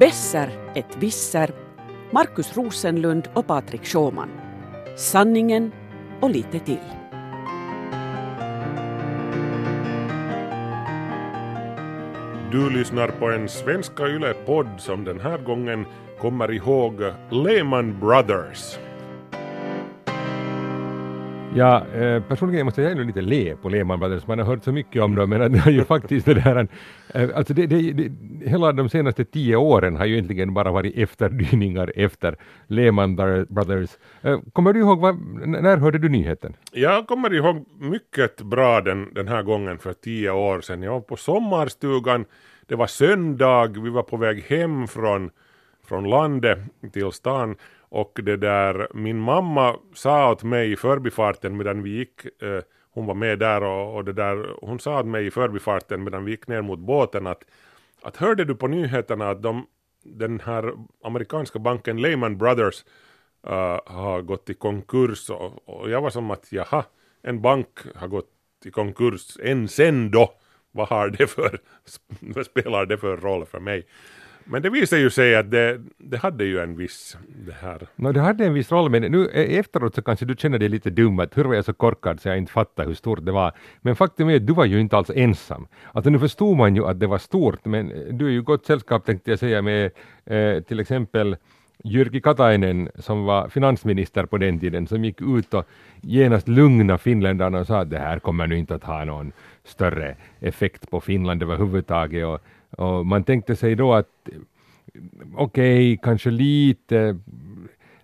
Besser ett visser, Markus Rosenlund och Patrik Sjåman. Sanningen och lite till. Du lyssnar på en Svenska Yle-podd som den här gången kommer ihåg Lehman Brothers. Ja, eh, personligen måste jag ännu lite le på Lehman Brothers, man har hört så mycket om dem, men det har ju faktiskt det där, eh, alltså det, det, det, hela de senaste tio åren har ju egentligen bara varit efterdyningar efter Lehman Brothers. Eh, kommer du ihåg, vad, när hörde du nyheten? Jag kommer ihåg mycket bra den, den här gången för tio år sedan. Jag var på sommarstugan, det var söndag, vi var på väg hem från, från landet till stan och det där, min mamma sa åt mig i förbifarten medan vi gick, eh, hon var med där och, och det där, hon sa åt mig i förbifarten medan vi gick ner mot båten att, att hörde du på nyheterna att de, den här amerikanska banken Lehman Brothers uh, har gått i konkurs och, och, jag var som att jaha, en bank har gått i konkurs än sen då, vad har det för, vad spelar det för roll för mig? Men det visade ju sig att det, det hade ju en viss det här. No, det hade en viss roll, men nu e, efteråt så kanske du känner dig lite dum att hur var jag så korkad så jag inte fattade hur stort det var. Men faktum är att du var ju inte alls ensam. Alltså nu förstod man ju att det var stort, men e, du är ju gott sällskap tänkte jag säga med eh, till exempel Jyrki Katainen som var finansminister på den tiden som gick ut och genast lugna finländarna och sa att det här kommer nu inte att ha någon större effekt på Finland överhuvudtaget och och man tänkte sig då att okej, okay, kanske lite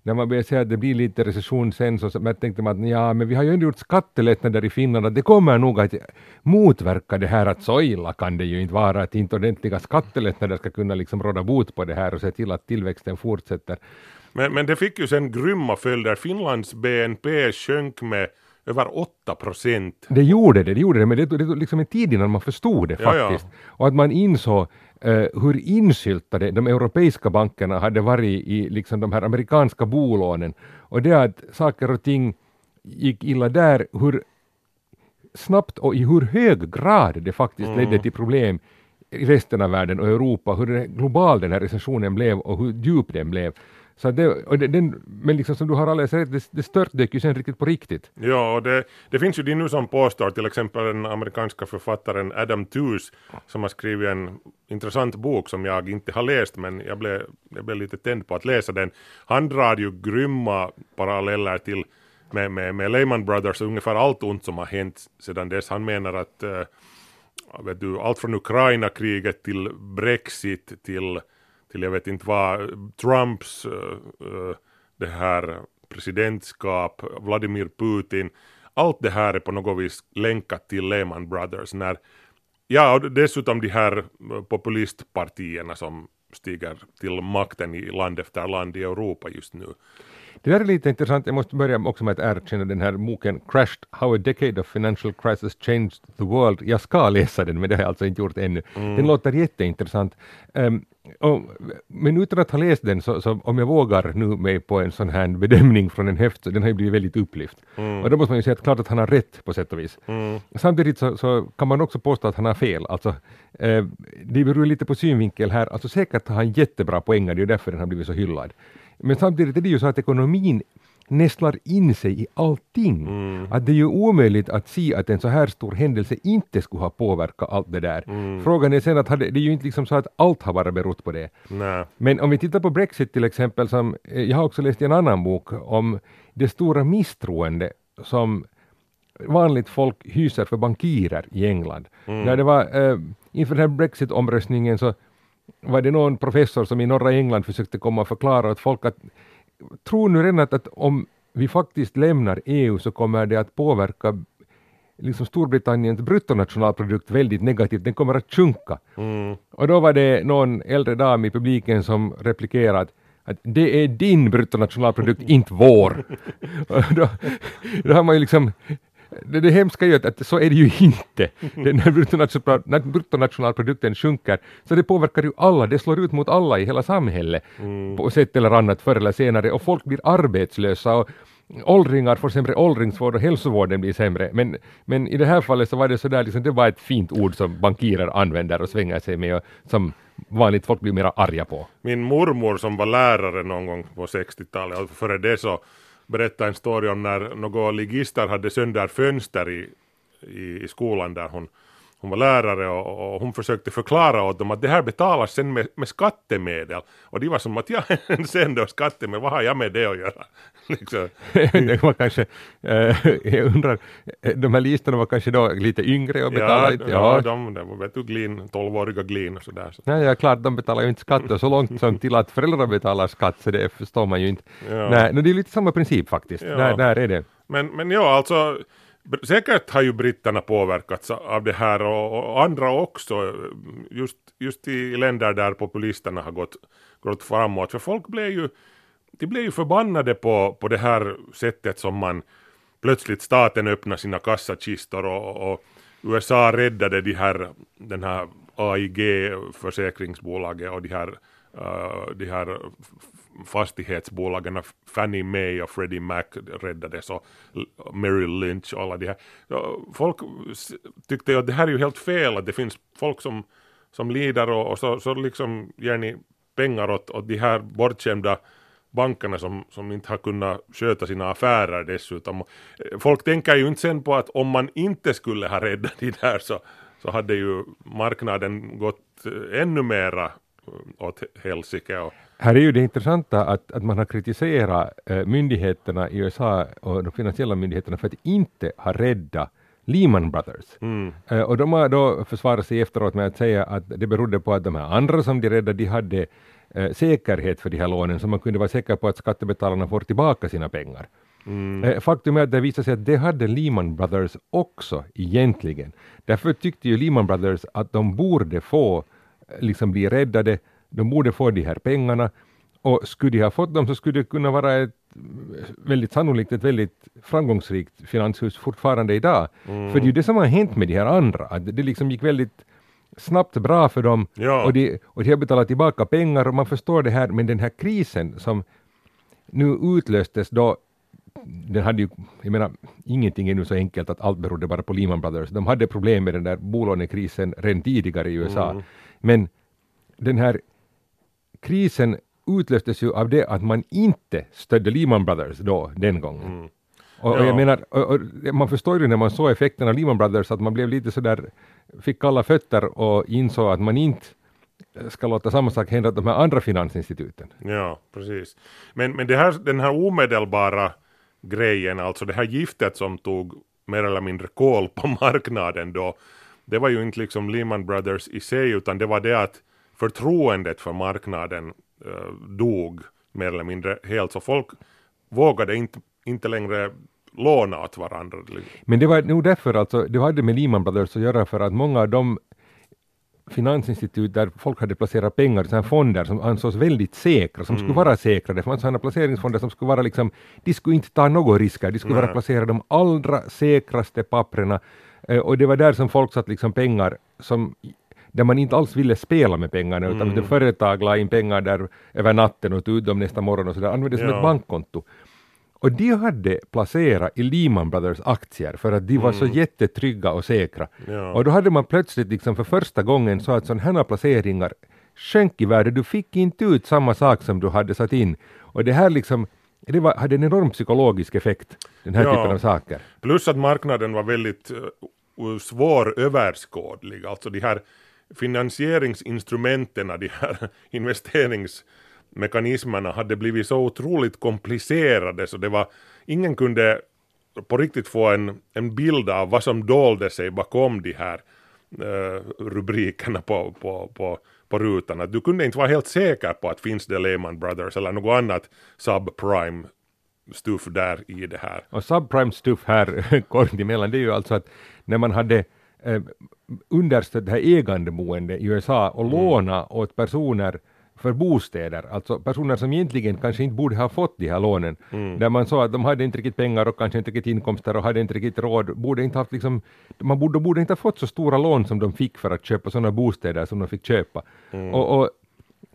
när man börjar säga att det blir lite recession sen så man tänkte man att ja, men vi har ju ändå gjort skattelättnader i Finland och det kommer nog att motverka det här att så illa kan det ju inte vara att inte ordentliga skattelättnader ska kunna liksom råda bot på det här och se till att tillväxten fortsätter. Men, men det fick ju sen grymma följder. Finlands BNP sjönk med över 8 procent. Det gjorde det, det gjorde det, men det tog liksom en tid innan man förstod det faktiskt. Ja, ja. Och att man insåg uh, hur insyltade de europeiska bankerna hade varit i liksom de här amerikanska bolånen. Och det att saker och ting gick illa där, hur snabbt och i hur hög grad det faktiskt mm. ledde till problem i resten av världen och Europa, hur global den här recessionen blev och hur djup den blev. Så det, och det, den, men liksom som du har alldeles rätt, det, det störtdök ju sen riktigt på riktigt. Ja, och det, det finns ju de nu som påstår, till exempel den amerikanska författaren Adam Tooze som har skrivit en intressant bok som jag inte har läst men jag blev, jag blev lite tänd på att läsa den. Han drar ju grymma paralleller till med, med, med Lehman Brothers och ungefär allt ont som har hänt sedan dess. Han menar att äh, vet du, allt från Ukraina-kriget till Brexit till till jag vet inte vad, Trumps eh, eh, det här presidentskap, Vladimir Putin, allt det här är på något vis länkat till Lehman Brothers. När, ja, och dessutom de här eh, populistpartierna som stiger till makten i land efter land i Europa just nu. Det där är lite intressant. Jag måste börja också med att erkänna den här boken Crashed How a Decade of Financial Crisis Changed the World. Jag ska läsa den, men det har jag alltså inte gjort ännu. Mm. Den låter jätteintressant. Um, och, men utan att ha läst den, så, så, om jag vågar nu mig på en sån här bedömning från en häft, så den har ju blivit väldigt upplyft. Mm. Och då måste man ju säga att klart att han har rätt på sätt och vis. Mm. Samtidigt så, så, kan man också påstå att han har fel. Alltså, eh, det beror lite på synvinkel här. Alltså säkert har han jättebra poänger, det är därför den har blivit så hyllad. Men samtidigt är det ju så att ekonomin nästlar in sig i allting. Mm. Att det är ju omöjligt att se att en så här stor händelse inte skulle ha påverkat allt det där. Mm. Frågan är sen att det är ju inte liksom så att allt har bara berott på det. Nä. Men om vi tittar på Brexit till exempel, som eh, jag har också läst i en annan bok om det stora misstroende som vanligt folk hyser för bankirer i England. Mm. När det var eh, inför den här Brexit-omröstningen så var det någon professor som i norra England försökte komma och förklara åt folk att tro nu redan att, att om vi faktiskt lämnar EU så kommer det att påverka liksom Storbritanniens bruttonationalprodukt väldigt negativt, den kommer att sjunka. Mm. Och då var det någon äldre dam i publiken som replikerade att det är din bruttonationalprodukt, inte vår. då, då har man ju liksom det, det hemska är ju att, att så är det ju inte. Det, när, bruttonational, när bruttonationalprodukten sjunker så det påverkar ju alla, det slår ut mot alla i hela samhället mm. på sätt eller annat förr eller senare och folk blir arbetslösa och åldringar får sämre åldringsvård och hälsovården blir sämre. Men, men i det här fallet så var det sådär, liksom, det var ett fint ord som bankirer använder och svänger sig med och som vanligt folk blir mera arga på. Min mormor som var lärare någon gång på 60-talet, och före det så berättade en story om när några ligister hade sönder fönster i, i, i skolan där hon hon var lärare och, och, hon försökte förklara åt dem att det här betalas sen med, med skattemedel. Och de var som att ja, sen då skattemedel, vad har jag med det att göra? liksom. det var kanske, äh, jag undrar, de här listorna var kanske då lite yngre och betalade ja, inte? Ja, de, de var vet du, glin, 12-åriga glin och sådär. Så. Nej, ja, klart, de betalar ju inte skatt och så långt som till att föräldrar betalar skatt, så det förstår man ju inte. Ja. Nej, det är lite samma princip faktiskt. Ja. Där, där är det. Men, men ja, alltså Säkert har ju britterna påverkats av det här och, och andra också, just, just i länder där populisterna har gått, gått framåt. För folk blev ju, de blev ju förbannade på, på det här sättet som man plötsligt staten öppnar sina kassakistor och, och USA räddade de här, den här AIG försäkringsbolaget och de här, uh, de här fastighetsbolagen Fannie Mae och Freddie Mac räddades och Merrill Lynch och alla de här. Folk tyckte ju att det här är ju helt fel, att det finns folk som, som lider och, och så, så liksom ger ni pengar åt, åt de här bortskämda bankerna som, som inte har kunnat sköta sina affärer dessutom. Eh, folk tänker ju inte sen på att om man inte skulle ha räddat de där så, så hade ju marknaden gått eh, ännu mera eh, åt helsike. Och... Här är ju det intressanta att, att man har kritiserat äh, myndigheterna i USA och de finansiella myndigheterna för att inte ha räddat Lehman Brothers. Mm. Uh, och de har då försvarat sig efteråt med att säga att det berodde på att de här andra som de räddade, de hade uh, säkerhet för de här lånen, så man kunde vara säker på att skattebetalarna får tillbaka sina pengar. Mm. Faktum är att det visade sig att det hade Lehman Brothers också egentligen. Därför tyckte ju Lehman Brothers att de borde få liksom bli räddade, de borde få de här pengarna och skulle de ha fått dem så skulle det kunna vara ett väldigt sannolikt ett väldigt framgångsrikt finanshus fortfarande idag. Mm. För det är ju det som har hänt med de här andra, att det liksom gick väldigt snabbt bra för dem ja. och, de, och de har betalat tillbaka pengar och man förstår det här, men den här krisen som nu utlöstes då den hade ju, jag menar, ingenting är nu så enkelt att allt berodde bara på Lehman Brothers. De hade problem med den där bolånekrisen redan tidigare i USA. Mm. Men den här krisen utlöstes ju av det att man inte stödde Lehman Brothers då, den gången. Mm. Och, och, jag menar, och, och, man förstår ju när man såg effekten av Lehman Brothers att man blev lite sådär, fick kalla fötter och insåg att man inte ska låta samma sak hända de här andra finansinstituten. Ja, precis. Men, men det här, den här omedelbara grejen, alltså det här giftet som tog mer eller mindre kol på marknaden då, det var ju inte liksom Lehman Brothers i sig, utan det var det att förtroendet för marknaden uh, dog mer eller mindre helt, så folk vågade inte, inte längre låna åt varandra. Men det var nog därför alltså, det hade med Lehman Brothers att göra för att många av de finansinstitut där folk hade placerat pengar, sådana fonder som ansågs väldigt säkra, som mm. skulle vara säkra. Det fanns sådana placeringsfonder som skulle vara liksom, de skulle inte ta några risker, de skulle Nej. vara placerade de allra säkraste papperna. Eh, och det var där som folk satt liksom pengar som där man inte alls ville spela med pengarna, utan mm. företag la in pengar där över natten och tog ut dem nästa morgon och sådär, använde det som ja. ett bankkonto. Och de hade placerat i Lehman Brothers aktier för att de var mm. så jättetrygga och säkra. Ja. Och då hade man plötsligt liksom för första gången så att sådana här placeringar sjönk i värde. Du fick inte ut samma sak som du hade satt in. Och det här liksom det var, hade en enorm psykologisk effekt, den här ja. typen av saker. Plus att marknaden var väldigt uh, svåröverskådlig, alltså de här finansieringsinstrumenten, de här investeringsmekanismerna hade blivit så otroligt komplicerade så det var, ingen kunde på riktigt få en, en bild av vad som dolde sig bakom de här uh, rubrikerna på, på, på, på rutan. Att du kunde inte vara helt säker på att finns det Lehman Brothers eller något annat subprime stuff där i det här. Och subprime stuff här, kort emellan, det är ju alltså att när man hade eh, understött det här ägandeboende i USA och mm. låna åt personer för bostäder, alltså personer som egentligen kanske inte borde ha fått de här lånen, mm. där man sa att de hade inte riktigt pengar och kanske inte riktigt inkomster och hade inte riktigt råd, borde inte haft liksom, man borde, borde inte ha fått så stora lån som de fick för att köpa sådana bostäder som de fick köpa. Mm. Och, och,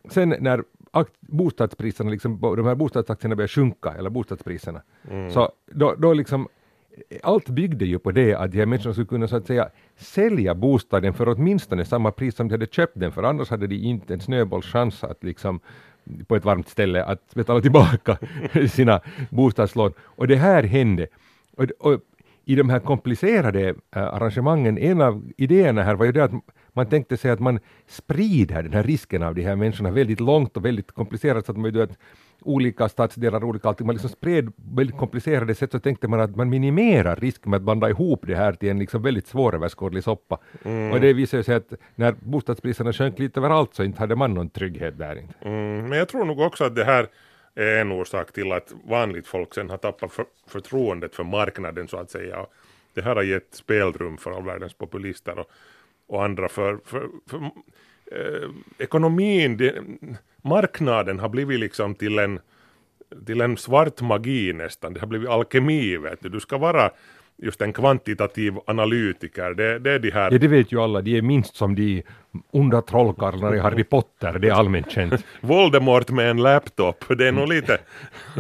sen när bostadspriserna, liksom, de här bostadsaktierna började sjunka, eller bostadspriserna, mm. så då, då liksom allt byggde ju på det att de här människorna skulle kunna så att säga sälja bostaden för åtminstone samma pris som de hade köpt den för annars hade de inte en snöbollschans att liksom på ett varmt ställe att betala tillbaka sina bostadslån. Och det här hände. Och, och i de här komplicerade äh, arrangemangen, en av idéerna här var ju det att man tänkte sig att man sprider den här risken av de här människorna väldigt långt och väldigt komplicerat så att man, att olika stadsdelar, olika allting, man liksom spred väldigt komplicerade sätt så tänkte man att man minimerar risken med att blanda ihop det här till en liksom väldigt svåröverskådlig soppa. Mm. Och det visade sig att när bostadspriserna sjönk lite överallt så inte hade man någon trygghet där inte. Mm, men jag tror nog också att det här är en orsak till att vanligt folk sen har tappat för, förtroendet för marknaden så att säga. Och det här har gett spelrum för all världens populister och, och andra för, för, för eh, ekonomin, det, marknaden har blivit liksom till en, till en svart magi nästan, det har blivit alkemi vet du, du ska vara just en kvantitativ analytiker, det, det är de här... Ja, det vet ju alla, de är minst som de onda trollkarlarna i Harry Potter, det är allmänt känt. Voldemort med en laptop, det är nog lite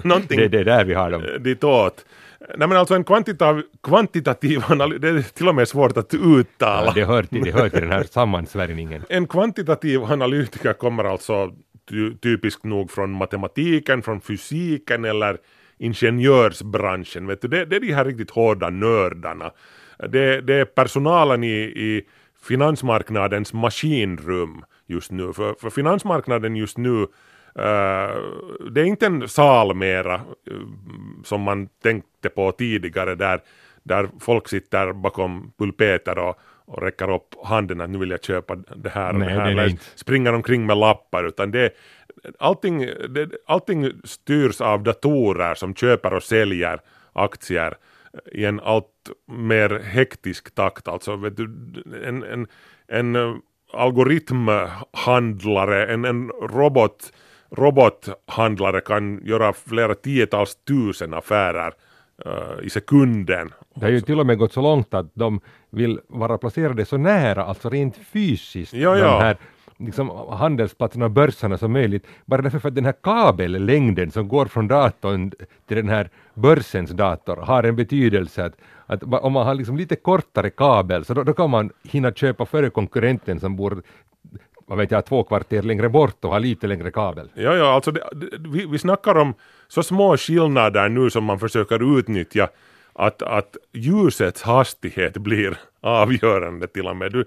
någonting... det, det är där vi har dem. Ditåt. Nej men alltså en kvantitativ, kvantitativ analys, det är till och med svårt att uttala. Ja, det, hör till, det hör till den här sammansvärjningen. En kvantitativ analytiker kommer alltså ty, typiskt nog från matematiken, från fysiken eller ingenjörsbranschen. Vet du? Det, det är de här riktigt hårda nördarna. Det, det är personalen i, i finansmarknadens maskinrum just nu. För, för finansmarknaden just nu det är inte en sal mera uh, som man tänkte på tidigare där, där folk sitter bakom pulpeter och, och räcker upp handen att nu vill jag köpa det här och Nej, det här. det Eller springer omkring med lappar utan det, allting, det, allting styrs av datorer som köper och säljer aktier i en allt mer hektisk takt. Alltså vet du, en, en, en eh, algoritmhandlare, en, en robot, robothandlare kan göra flera tiotals tusen affärer uh, i sekunden. Det har ju till och med gått så långt att de vill vara placerade så nära, alltså rent fysiskt, Ja, de ja. här liksom, handelsplatserna och börsarna som möjligt. Bara därför för att den här kabellängden som går från datorn till den här börsens dator har en betydelse. Att, att om man har liksom lite kortare kabel så då, då kan man hinna köpa före konkurrenten som bor vad vet jag, två kvarter längre bort och har lite längre kabel. Ja, ja, alltså det, det, vi, vi snackar om så små skillnader nu som man försöker utnyttja att, att ljusets hastighet blir avgörande till och med. Du,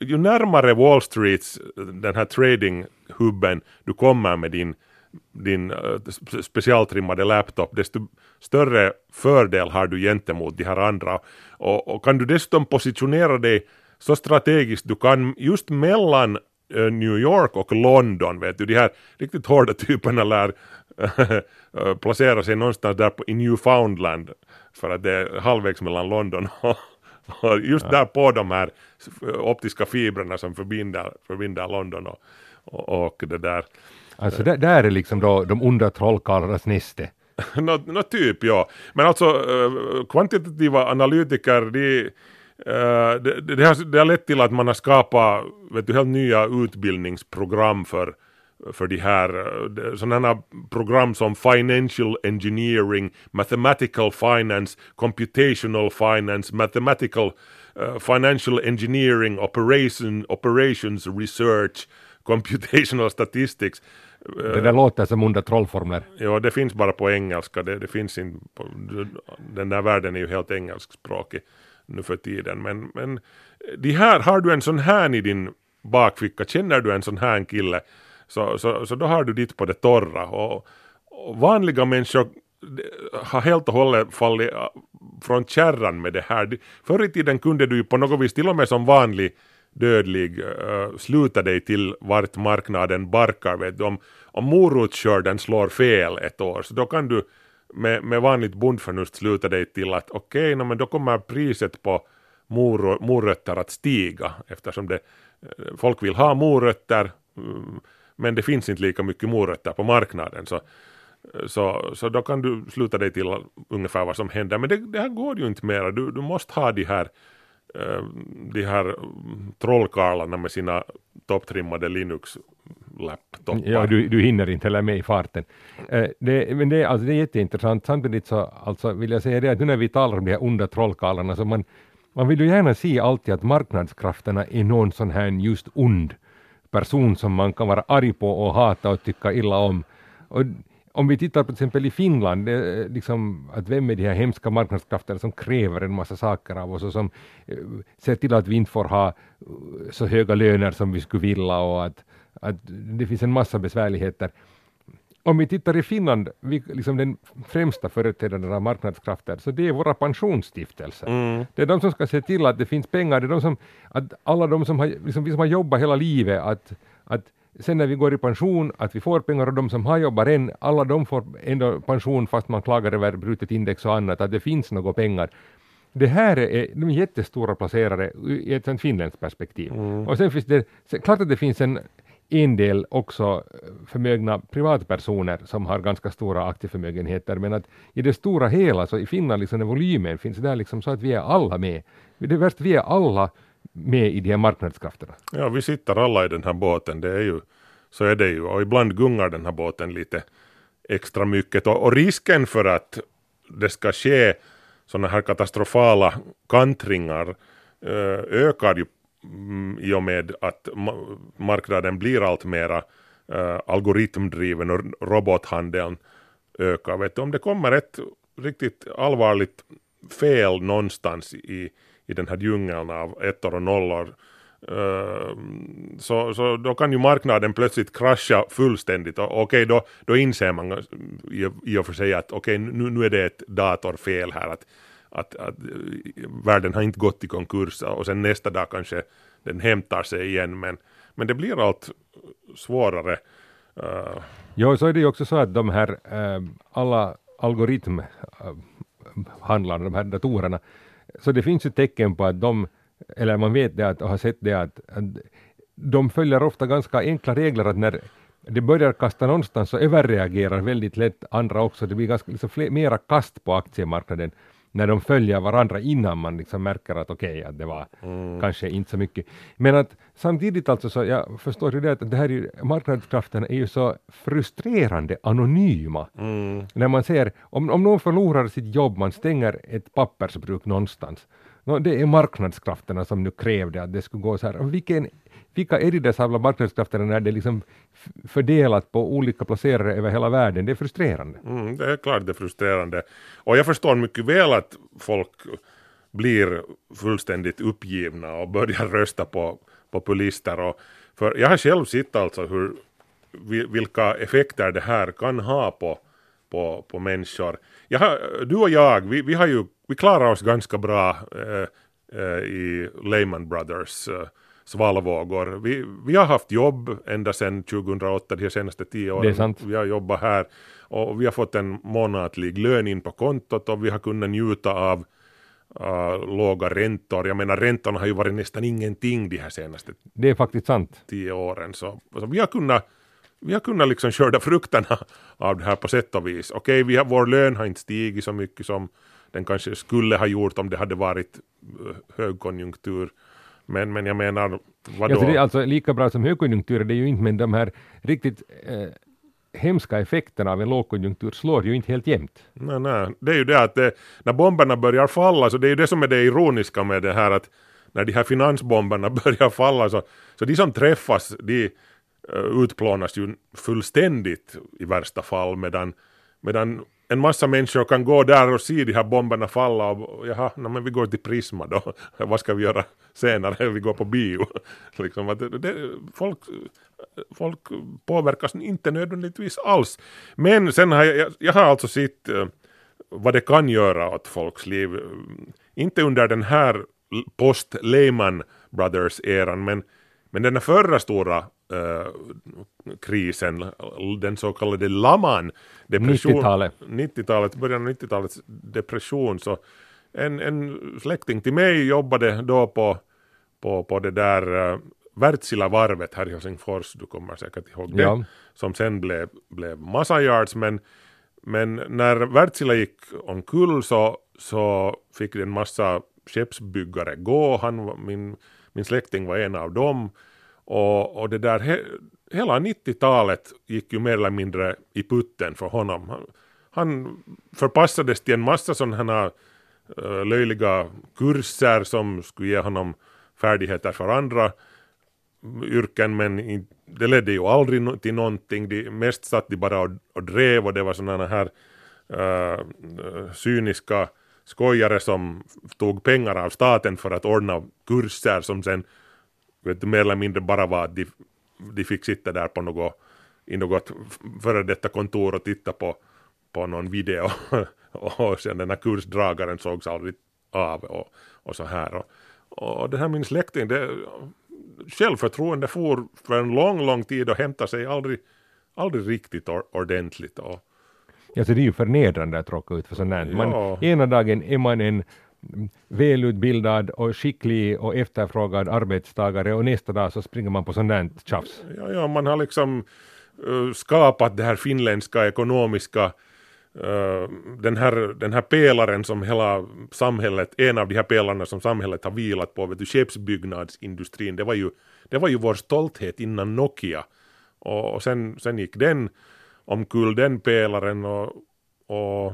ju närmare Wall Streets, den här tradinghubben, du kommer med din, din äh, specialtrimmade laptop, desto större fördel har du gentemot de här andra. Och, och kan du dessutom positionera dig så strategiskt du kan just mellan New York och London, vet du, de här riktigt hårda typerna lär eh, placera sig någonstans där på, i Newfoundland för att det är halvvägs mellan London och, och just där på de här optiska fibrerna som förbinder, förbinder London och, och, och det där. Alltså där, där är liksom då de onda trollkarlarnas näste. Nå no, typ ja. Men alltså eh, kvantitativa analytiker de, eh, det, det, har, det har lett till att man har skapat vet du, helt nya utbildningsprogram för, för de här eh, sådana program som financial engineering, mathematical finance, computational finance, mathematical eh, financial engineering, operation, operations research, computational statistics. Det där låter som onda trollformler. Ja, det finns bara på engelska. Det, det finns inte den där världen är ju helt engelskspråkig nu för tiden. Men, men de här, har du en sån här i din bakficka, känner du en sån här kille, så, så, så då har du ditt på det torra. Och, och vanliga människor har helt och hållet fallit äh, från kärran med det här. Förr i tiden kunde du ju på något vis, till och med som vanlig dödlig, uh, sluta dig till vart marknaden barkar. Vet du. Om, om morotskörden slår fel ett år, så då kan du med, med vanligt bondförnuft sluta dig till att okej, okay, men då kommer priset på mor, morötter att stiga eftersom det, eh, folk vill ha morötter mm, men det finns inte lika mycket morötter på marknaden. Så, eh, så, så då kan du sluta dig till ungefär vad som händer. Men det, det här går ju inte mera, du, du måste ha de här eh, de här mm, trollkarlarna med sina topptrimmade Linux laptoppar. Ja, du, du hinner inte heller med i farten. Eh, det, men det, alltså, det är jätteintressant. Samtidigt så alltså, vill jag säga det att nu när vi talar om de här onda trollkarlarna så man, man vill ju gärna se alltid att marknadskrafterna är någon sån här just ond person som man kan vara arg på och hata och tycka illa om. Och om vi tittar på till exempel i Finland, det, eh, liksom, att vem är de här hemska marknadskrafterna som kräver en massa saker av oss och som eh, ser till att vi inte får ha eh, så höga löner som vi skulle vilja och att, att det finns en massa besvärligheter. Om vi tittar i Finland, vi, liksom den främsta företrädaren av marknadskrafter, så det är våra pensionsstiftelser. Mm. Det är de som ska se till att det finns pengar, det är de som, att alla de som har, liksom vi som har jobbat hela livet, att, att sen när vi går i pension, att vi får pengar och de som har jobbat än, alla de får ändå pension fast man klagar över brutet index och annat, att det finns några pengar. Det här är de jättestora placerare i ett finländskt perspektiv. Mm. Och sen finns det, klart att det finns en, en del också eh, förmögna privatpersoner som har ganska stora aktieförmögenheter, men att i det stora hela, så i Finland, liksom, när volymen finns där liksom så att vi är alla med. Det är värst, vi är alla med i de här marknadskrafterna. Ja, vi sitter alla i den här båten, det är ju, så är det ju. Och ibland gungar den här båten lite extra mycket. Och, och risken för att det ska ske sådana här katastrofala kantringar eh, ökar ju mm, i och med att ma- marknaden blir allt mera eh, algoritmdriven och robothandeln ökar. Vet du, om det kommer ett riktigt allvarligt fel någonstans i, i den här djungeln av ettor och nollor eh, så, så då kan ju marknaden plötsligt krascha fullständigt och okej då, då inser man i, i och för sig att okej nu, nu är det ett datorfel här att, att, att eh, världen har inte gått i konkurs och sen nästa dag kanske den hämtar sig igen men, men det blir allt svårare. Eh, uh. Jo, så är det ju också så att de här eh, alla algoritmhandlarna, eh, de här datorerna, så det finns ju tecken på att de, eller man vet det att, och har sett det att, att de följer ofta ganska enkla regler att när det börjar kasta någonstans så överreagerar väldigt lätt andra också. Det blir ganska liksom fler, mera kast på aktiemarknaden när de följer varandra innan man liksom märker att okej, att det var kanske inte så mycket. Men att samtidigt alltså så, jag förstår ju det att det här är ju, marknadskrafterna är ju så frustrerande anonyma. mm, När man ser, om, om någon förlorar sitt jobb, man stänger ett pappersbruk någonstans. Nå, det är marknadskrafterna som nu krävde att det skulle gå så här. Vilken, vilka är de där samla marknadskrafterna när det är liksom fördelat på olika placerare över hela världen? Det är frustrerande. Mm, det är klart det är frustrerande. Och jag förstår mycket väl att folk blir fullständigt uppgivna och börjar rösta på populister. Och för jag har själv sett alltså hur, vilka effekter det här kan ha på, på, på människor. Jag har, du och jag, vi, vi har ju, vi klarar oss ganska bra eh, eh, i Lehman Brothers eh, svalvågor. Vi, vi har haft jobb ända sedan 2008, de senaste tio åren. Det är sant. Vi har jobbat här och vi har fått en månatlig lön in på kontot och vi har kunnat njuta av uh, låga räntor. Jag menar räntorna har ju varit nästan ingenting de här senaste Det är faktiskt sant. tio åren. Så, så vi har kunnat vi har kunnat liksom skörda frukterna av det här på sätt och vis. Okej, vi har, vår lön har inte stigit så mycket som den kanske skulle ha gjort om det hade varit eh, högkonjunktur. Men, men jag menar, vadå? Ja, så det är alltså lika bra som högkonjunktur, det är ju inte, men de här riktigt eh, hemska effekterna av en lågkonjunktur slår ju inte helt jämnt. Nej, nej. Det är ju det att det, när bomberna börjar falla, så det är ju det som är det ironiska med det här att när de här finansbomberna börjar falla så, så de som träffas, de uh, utplånas ju fullständigt i värsta fall medan, medan en massa människor kan gå där och se de här bomberna falla och jaha, no, men vi går till Prisma då. Vad ska vi göra senare? Vi går på bio. liksom att det, det, folk, folk påverkas inte nödvändigtvis alls. Men sen har jag, jag, jag har alltså sett eh, vad det kan göra åt folks liv. Mm, inte under den här post-Lehman Brothers-eran, men, men den förra stora krisen, den så kallade laman, depression, 90-talet. 90-talet, början av 90-talets depression, så en, en släkting till mig jobbade då på, på, på det där uh, Wärtsilä-varvet här i Helsingfors, du kommer säkert ihåg det, Ja. som sen blev, blev Massa Yards, men, men när Wärtsilä gick omkull så, så fick en massa skeppsbyggare gå, Han, min, min släkting var en av dem, och, och det där, he, hela 90-talet gick ju mer eller mindre i putten för honom. Han, han förpassades till en massa sådana uh, löjliga kurser som skulle ge honom färdigheter för andra yrken men det ledde ju aldrig till någonting. De, mest satt de bara och, och drev och det var sådana här uh, cyniska skojare som tog pengar av staten för att ordna kurser som sen vet du, mer eller mindre bara var att de, de fick sitta där på något, i något före detta kontor och titta på, på någon video och sen den här kursdragaren sågs aldrig av och, och så här. Och, och det här min släkting, det, självförtroende for för en lång, lång tid och hämtade sig aldrig, aldrig riktigt or, ordentligt. Och, Ja, så det är ju förnedrande att råka ut för sånt där. Man, Ena dagen är man en välutbildad och skicklig och efterfrågad arbetstagare och nästa dag så springer man på sånt där tjafs. Ja, ja, man har liksom uh, skapat det här finländska ekonomiska Uh, den, här, den här pelaren som hela samhället, en av de här pelarna som samhället har vilat på, vet du, skeppsbyggnadsindustrin, det var ju, det var ju vår stolthet innan Nokia. Och, och sen, sen gick den omkull den pelaren och, och,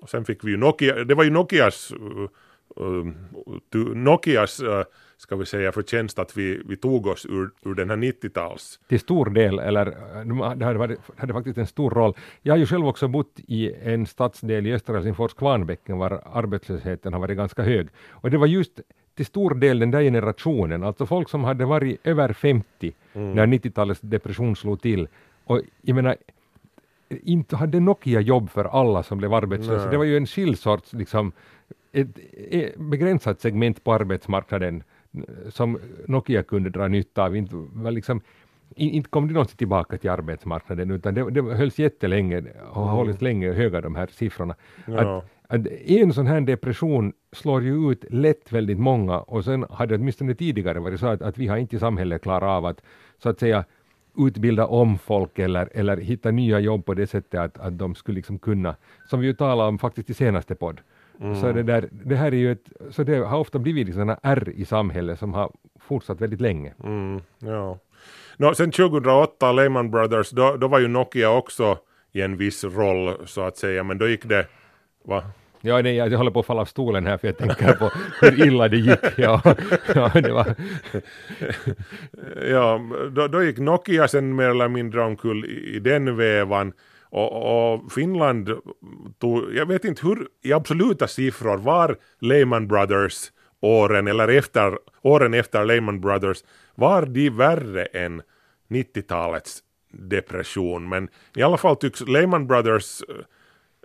och sen fick vi ju Nokia, det var ju Nokias, uh, uh, Nokias uh, ska vi säga förtjänst att vi, vi tog oss ur, ur den här 90-tals... Till stor del, eller det hade, varit, hade faktiskt en stor roll. Jag har ju själv också bott i en stadsdel i östra Helsingfors, Kvarnbäcken, var arbetslösheten har varit ganska hög. Och det var just till stor del den där generationen, alltså folk som hade varit över 50 mm. när 90-talets depression slog till. Och jag menar, inte hade Nokia jobb för alla som blev arbetslösa. Nej. Det var ju en skild sorts, liksom, ett, ett begränsat segment på arbetsmarknaden som Nokia kunde dra nytta av. Inte, liksom, inte kom det någonsin tillbaka till arbetsmarknaden utan det, det hölls jättelänge och har mm. hållits länge höga de här siffrorna. Ja. Att, att en sån här depression slår ju ut lätt väldigt många och sen hade det åtminstone tidigare varit så att, att vi har inte i samhället klarat av att så att säga utbilda om folk eller, eller hitta nya jobb på det sättet att, att de skulle liksom kunna, som vi ju talade om faktiskt i senaste podd, mm. så det, där, det här är ju ett, så det har ofta blivit sådana R i samhället som har fortsatt väldigt länge. Mm, ja. No, sen 2008, Lehman Brothers, då, då var ju Nokia också i en viss roll så att säga, men då gick det, va? Ja, nej, jag håller på att falla av stolen här för jag tänker på hur illa det gick. Ja, ja, det var... ja då, då gick Nokia sen mer eller mindre omkull i, i den vävan. Och, och, Finland tog, jag vet inte hur i absoluta siffror var Lehman Brothers åren eller efter, åren efter Lehman Brothers, var de värre än 90-talets depression? Men i alla fall tycks Lehman Brothers eh,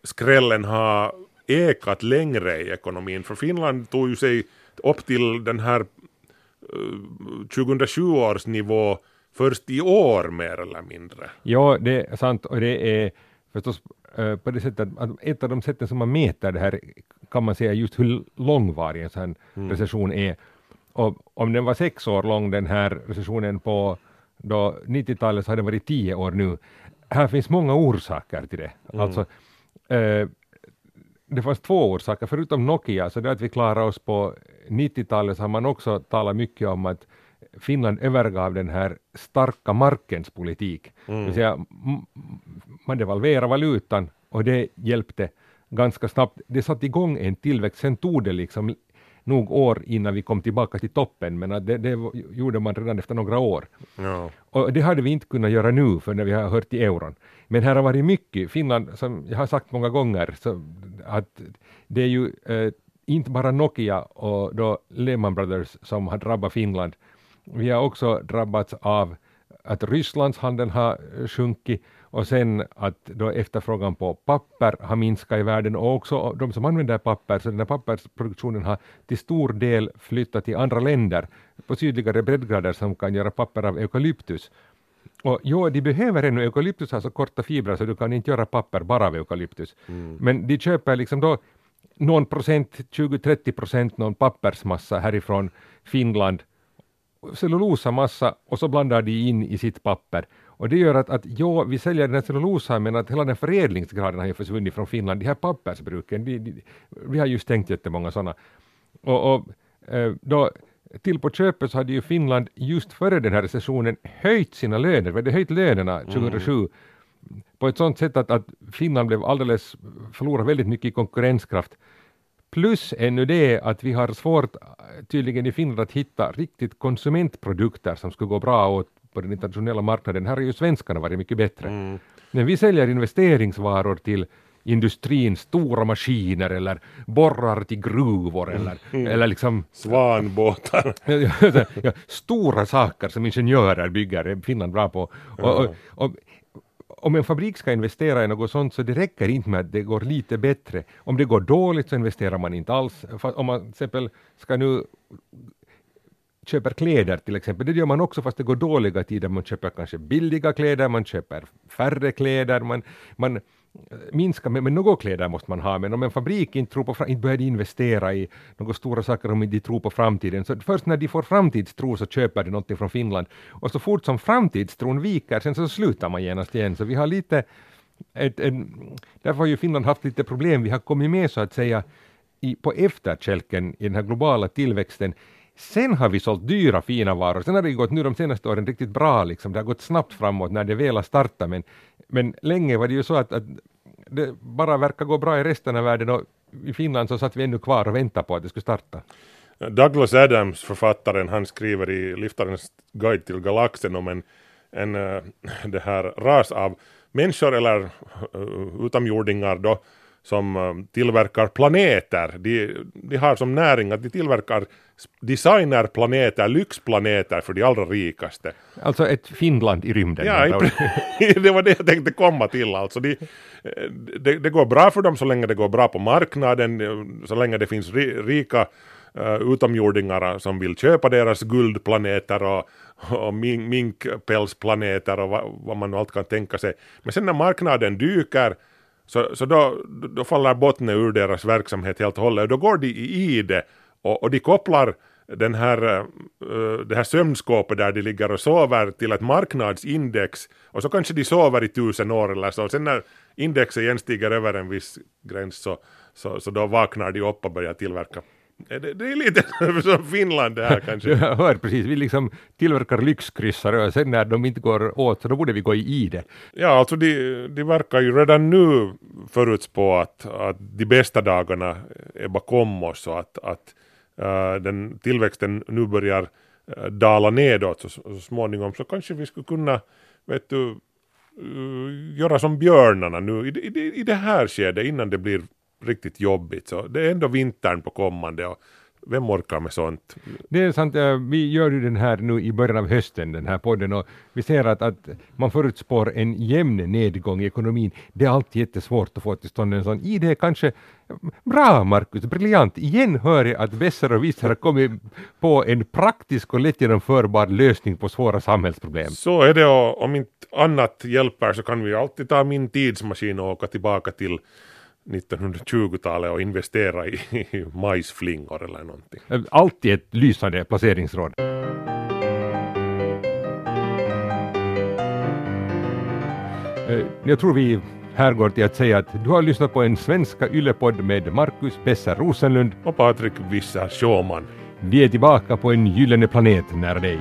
skrällen ha ekat längre i ekonomin. För Finland tog ju sig upp till den här eh, 2007 års nivå först i år mer eller mindre. Ja, det är sant och det är förstås uh, på det sättet att ett av de sätten som man mäter det här kan man säga just hur långvarig en sån mm. recession är. Och om den var sex år lång den här recessionen på 90-talet så har den varit tio år nu. Här finns många orsaker till det. Mm. Alltså, uh, det fanns två orsaker, förutom Nokia, så det att vi klarade oss på 90-talet så har man också talat mycket om att Finland övergav den här starka markens politik. Mm. Det säga, man devalverade valutan och det hjälpte ganska snabbt. Det satte igång en tillväxt, sen tog det liksom nog år innan vi kom tillbaka till toppen, men det, det gjorde man redan efter några år. Ja. Och det hade vi inte kunnat göra nu, för när vi har hört till euron. Men här har varit mycket, Finland, som jag har sagt många gånger, så att det är ju eh, inte bara Nokia och då Lehman Brothers som har drabbat Finland. Vi har också drabbats av att Rysslands handel har sjunkit och sen att då efterfrågan på papper har minskat i världen och också de som använder papper, så den här pappersproduktionen har till stor del flyttat till andra länder på sydligare breddgrader som kan göra papper av eukalyptus. Och jo, de behöver ännu, eukalyptus har så korta fibrer så du kan inte göra papper bara av eukalyptus. Mm. Men de köper liksom då någon procent, 20-30 procent någon pappersmassa härifrån Finland, cellulosamassa och så blandar de in i sitt papper. Och det gör att, att ja, vi säljer den här cellulosan men att hela den förädlingsgraden har ju försvunnit från Finland. De här pappersbruken, de, de, vi har ju stängt jättemånga sådana. Och, och eh, då till på köpet så hade ju Finland just före den här recessionen höjt sina löner, vi hade höjt lönerna 2007 mm. på ett sådant sätt att, att Finland blev alldeles, förlorade väldigt mycket i konkurrenskraft. Plus ännu det att vi har svårt tydligen i Finland att hitta riktigt konsumentprodukter som skulle gå bra åt på den internationella marknaden. Här har ju svenskarna varit mycket bättre. Mm. Men vi säljer investeringsvaror till industrin, stora maskiner eller borrar till gruvor eller, mm. eller liksom Svanbåtar. ja, stora saker som ingenjörer bygger är Finland bra på. Och, och, och, om en fabrik ska investera i något sånt så det räcker inte med att det går lite bättre. Om det går dåligt så investerar man inte alls. Om man till exempel ska nu köper kläder till exempel, det gör man också fast det går dåliga tider. Man köper kanske billiga kläder, man köper färre kläder, man, man minska, men, men några kläder måste man ha, men om en fabrik inte, tror på, inte börjar investera i några stora saker om de tror på framtiden, så först när de får framtidstro så köper de någonting från Finland. Och så fort som framtidstron viker, sen så slutar man genast igen. Så vi har lite, ett, en, därför har ju Finland haft lite problem, vi har kommit med så att säga i, på efterkälken i den här globala tillväxten Sen har vi sålt dyra fina varor. Sen har det gått nu de senaste åren riktigt bra. Liksom. Det har gått snabbt framåt när det väl har startat. Men, men länge var det ju så att, att det bara verkar gå bra i resten av världen och i Finland så satt vi ännu kvar och väntade på att det skulle starta. Douglas Adams, författaren, han skriver i Liftarens guide till galaxen om en, en eh, det här ras av människor eller eh, utomjordingar då som uh, tillverkar planeter. De, de har som näring att de tillverkar designerplaneter, lyxplaneter för de allra rikaste. Alltså ett Finland i rymden? Ja, det var det jag tänkte komma till. Alltså de, det, det, går bra för dem så länge det går bra på marknaden, så länge det finns rika uh, utomjordingar som vill köpa deras guldplaneter och, och mink, minkpälsplaneter och vad, vad man allt kan tänka sig. Men sen när marknaden dyker så, så då, då faller bottnen ur deras verksamhet helt och hållet. Och då går de i det och, och de kopplar den här, eh, det här sömnskåpet där de ligger och sover till ett marknadsindex. Och så kanske de sover i tusen år eller så. Sen när indexet igen stiger över en viss gräns så, så, så då vaknar de upp och börjar tillverka det, det är lite som Finland det här kanske. Jag hör precis, vi liksom tillverkar lyxkryssare och sen när de inte går åt så då borde vi gå i det. Ja, alltså de, de verkar ju redan nu förutspå att, att de bästa dagarna är bakom oss och att, att uh, den tillväxten nu börjar uh, dala nedåt så, så småningom så kanske vi skulle kunna vet du, uh, göra som björnarna nu i, i, i det här skedet innan det blir riktigt jobbigt så det är ändå vintern på kommande och vem orkar med sånt? Det är sant, vi gör ju den här nu i början av hösten, den här podden, och vi ser att, att man förutspår en jämn nedgång i ekonomin. Det är alltid jättesvårt att få till stånd en sån. I det kanske Bra Markus, briljant! Igen hör jag att Besser och Visser har kommit på en praktisk och lätt genomförbar lösning på svåra samhällsproblem. Så är det och om inte annat hjälper så kan vi alltid ta min tidsmaskin och åka tillbaka till 1920-talet och investera i, majsflingor eller någonting. Alltid ett lysande placeringsråd. Jag tror vi här går till att säga att du har lyssnat på en svenska yllepodd med Marcus Besser Rosenlund och Patrik Visser Sjåman. Vi är tillbaka på en gyllene planet nära dig.